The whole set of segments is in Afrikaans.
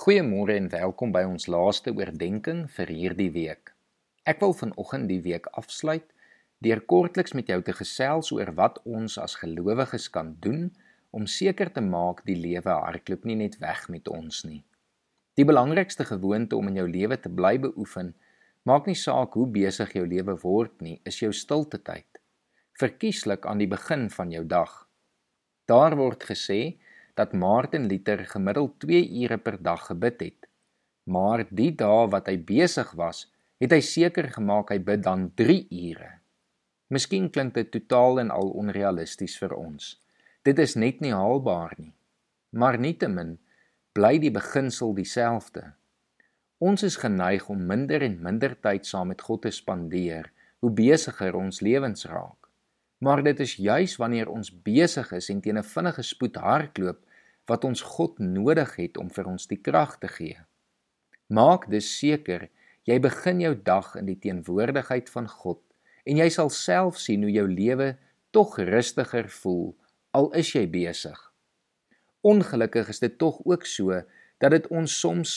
Goeiemôre en welkom by ons laaste oordeenking vir hierdie week. Ek wil vanoggend die week afsluit deur kortliks met jou te gesels oor wat ons as gelowiges kan doen om seker te maak die lewe hardloop nie net weg met ons nie. Die belangrikste gewoonte om in jou lewe te bly beoefen, maak nie saak hoe besig jou lewe word nie, is jou stilte tyd. Verkieslik aan die begin van jou dag. Daar word gesê dat Martin Luther gemiddeld 2 ure per dag gebid het. Maar die dae wat hy besig was, het hy seker gemaak hy bid dan 3 ure. Miskien klink dit totaal en al onrealisties vir ons. Dit is net nie haalbaar nie. Maar nietemin bly die beginsel dieselfde. Ons is geneig om minder en minder tyd saam met God te spandeer, hoe besigger ons lewens raak. Maar dit is juis wanneer ons besig is en teen 'n vinnige spoed hardloop wat ons God nodig het om vir ons die krag te gee. Maak dus seker jy begin jou dag in die teenwoordigheid van God en jy sal self sien hoe jou lewe tog rustiger voel al is jy besig. Ongelukkig is dit tog ook so dat dit ons soms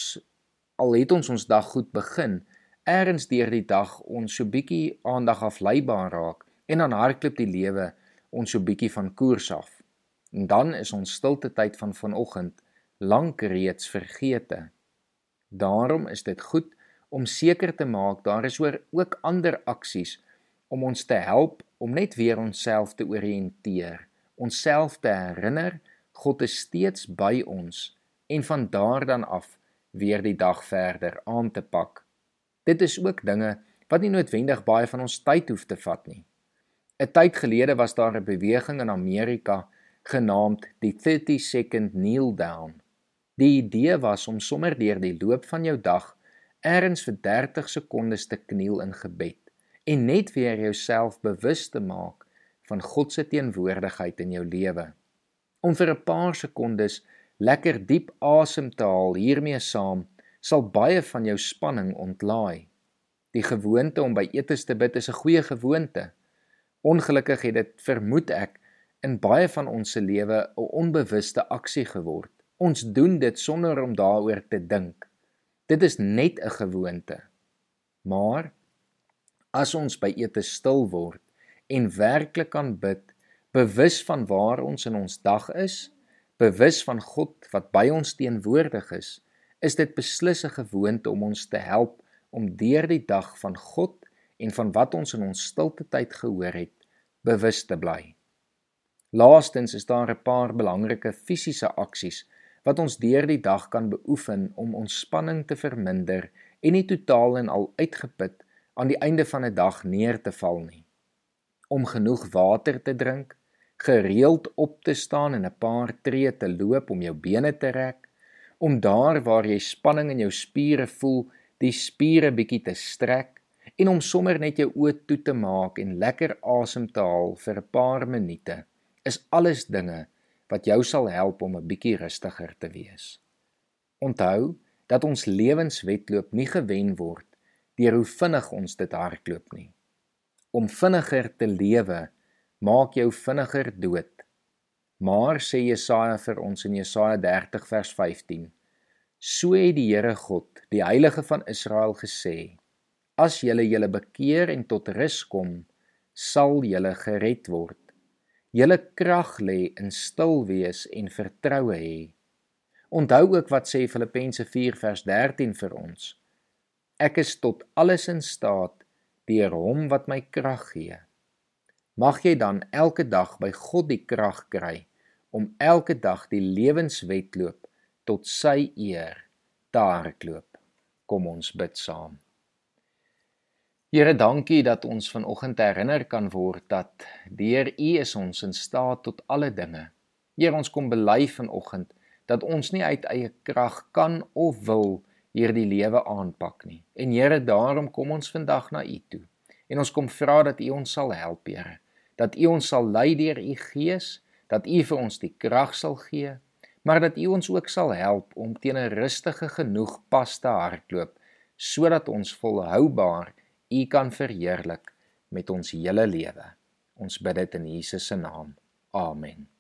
al het ons ons dag goed begin, ergens deur die dag ons so bietjie aandag afleibaar raak en dan hardloop die lewe ons so bietjie van koers af. En dan is ons stilte tyd van vanoggend lank reeds vergete. Daarom is dit goed om seker te maak daar is oor ook ander aksies om ons te help om net weer onsself te oriënteer, onsself te herinner God is steeds by ons en van daar dan af weer die dag verder aan te pak. Dit is ook dinge wat nie noodwendig baie van ons tyd hoef te vat nie. 'n Tyd gelede was daar 'n beweging in Amerika genaamd die 30 second kneel down. Die idee was om sommer deur die loop van jou dag ergens vir 30 sekondes te kniel in gebed en net weer jouself bewus te maak van God se teenwoordigheid in jou lewe. Om vir 'n paar sekondes lekker diep asem te haal hiermee saam sal baie van jou spanning ontlaai. Die gewoonte om by etes te bid is 'n goeie gewoonte. Ongelukkig het dit vermoed ek in baie van ons se lewe 'n onbewuste aksie geword. Ons doen dit sonder om daaroor te dink. Dit is net 'n gewoonte. Maar as ons by ete stil word en werklik kan bid, bewus van waar ons in ons dag is, bewus van God wat by ons teenwoordig is, is dit beslis 'n gewoonte om ons te help om deur die dag van God en van wat ons in ons stilte tyd gehoor het, bewus te bly. Laastens is daar 'n paar belangrike fisiese aksies wat ons deur die dag kan beoefen om ons spanning te verminder en nie totaal en al uitgeput aan die einde van 'n dag neer te val nie. Om genoeg water te drink, gereeld op te staan en 'n paar tree te loop om jou bene te rek, om daar waar jy spanning in jou spiere voel, die spiere bietjie te strek en om sommer net jou oë toe te maak en lekker asem te haal vir 'n paar minute is alles dinge wat jou sal help om 'n bietjie rustiger te wees. Onthou dat ons lewenswetloop nie gewen word deur hoe vinnig ons dit hardloop nie. Om vinniger te lewe maak jou vinniger dood. Maar sê Jesaja vir ons in Jesaja 30 vers 15: So het die Here God, die Heilige van Israel gesê: As julle julle bekeer en tot rus kom, sal julle gered word. Julle krag lê in stil wees en vertroue hê. Onthou ook wat sê Filippense 4 vers 13 vir ons. Ek is tot alles in staat deur hom wat my krag gee. Mag jy dan elke dag by God die krag kry om elke dag die lewenswetloop tot sy eer te hardloop. Kom ons bid saam. Here, dankie dat ons vanoggend herinner kan word dat deur U is ons in staat tot alle dinge. Here, ons kom bely vanoggend dat ons nie uit eie krag kan of wil hierdie lewe aanpak nie. En Here, daarom kom ons vandag na U toe. En ons kom vra dat U ons sal help, Here. Dat U ons sal lei deur U Gees, dat U vir ons die krag sal gee, maar dat U ons ook sal help om teen 'n rustige genoeg pas te hardloop sodat ons volhoubaar U kan verheerlik met ons hele lewe. Ons bid dit in Jesus se naam. Amen.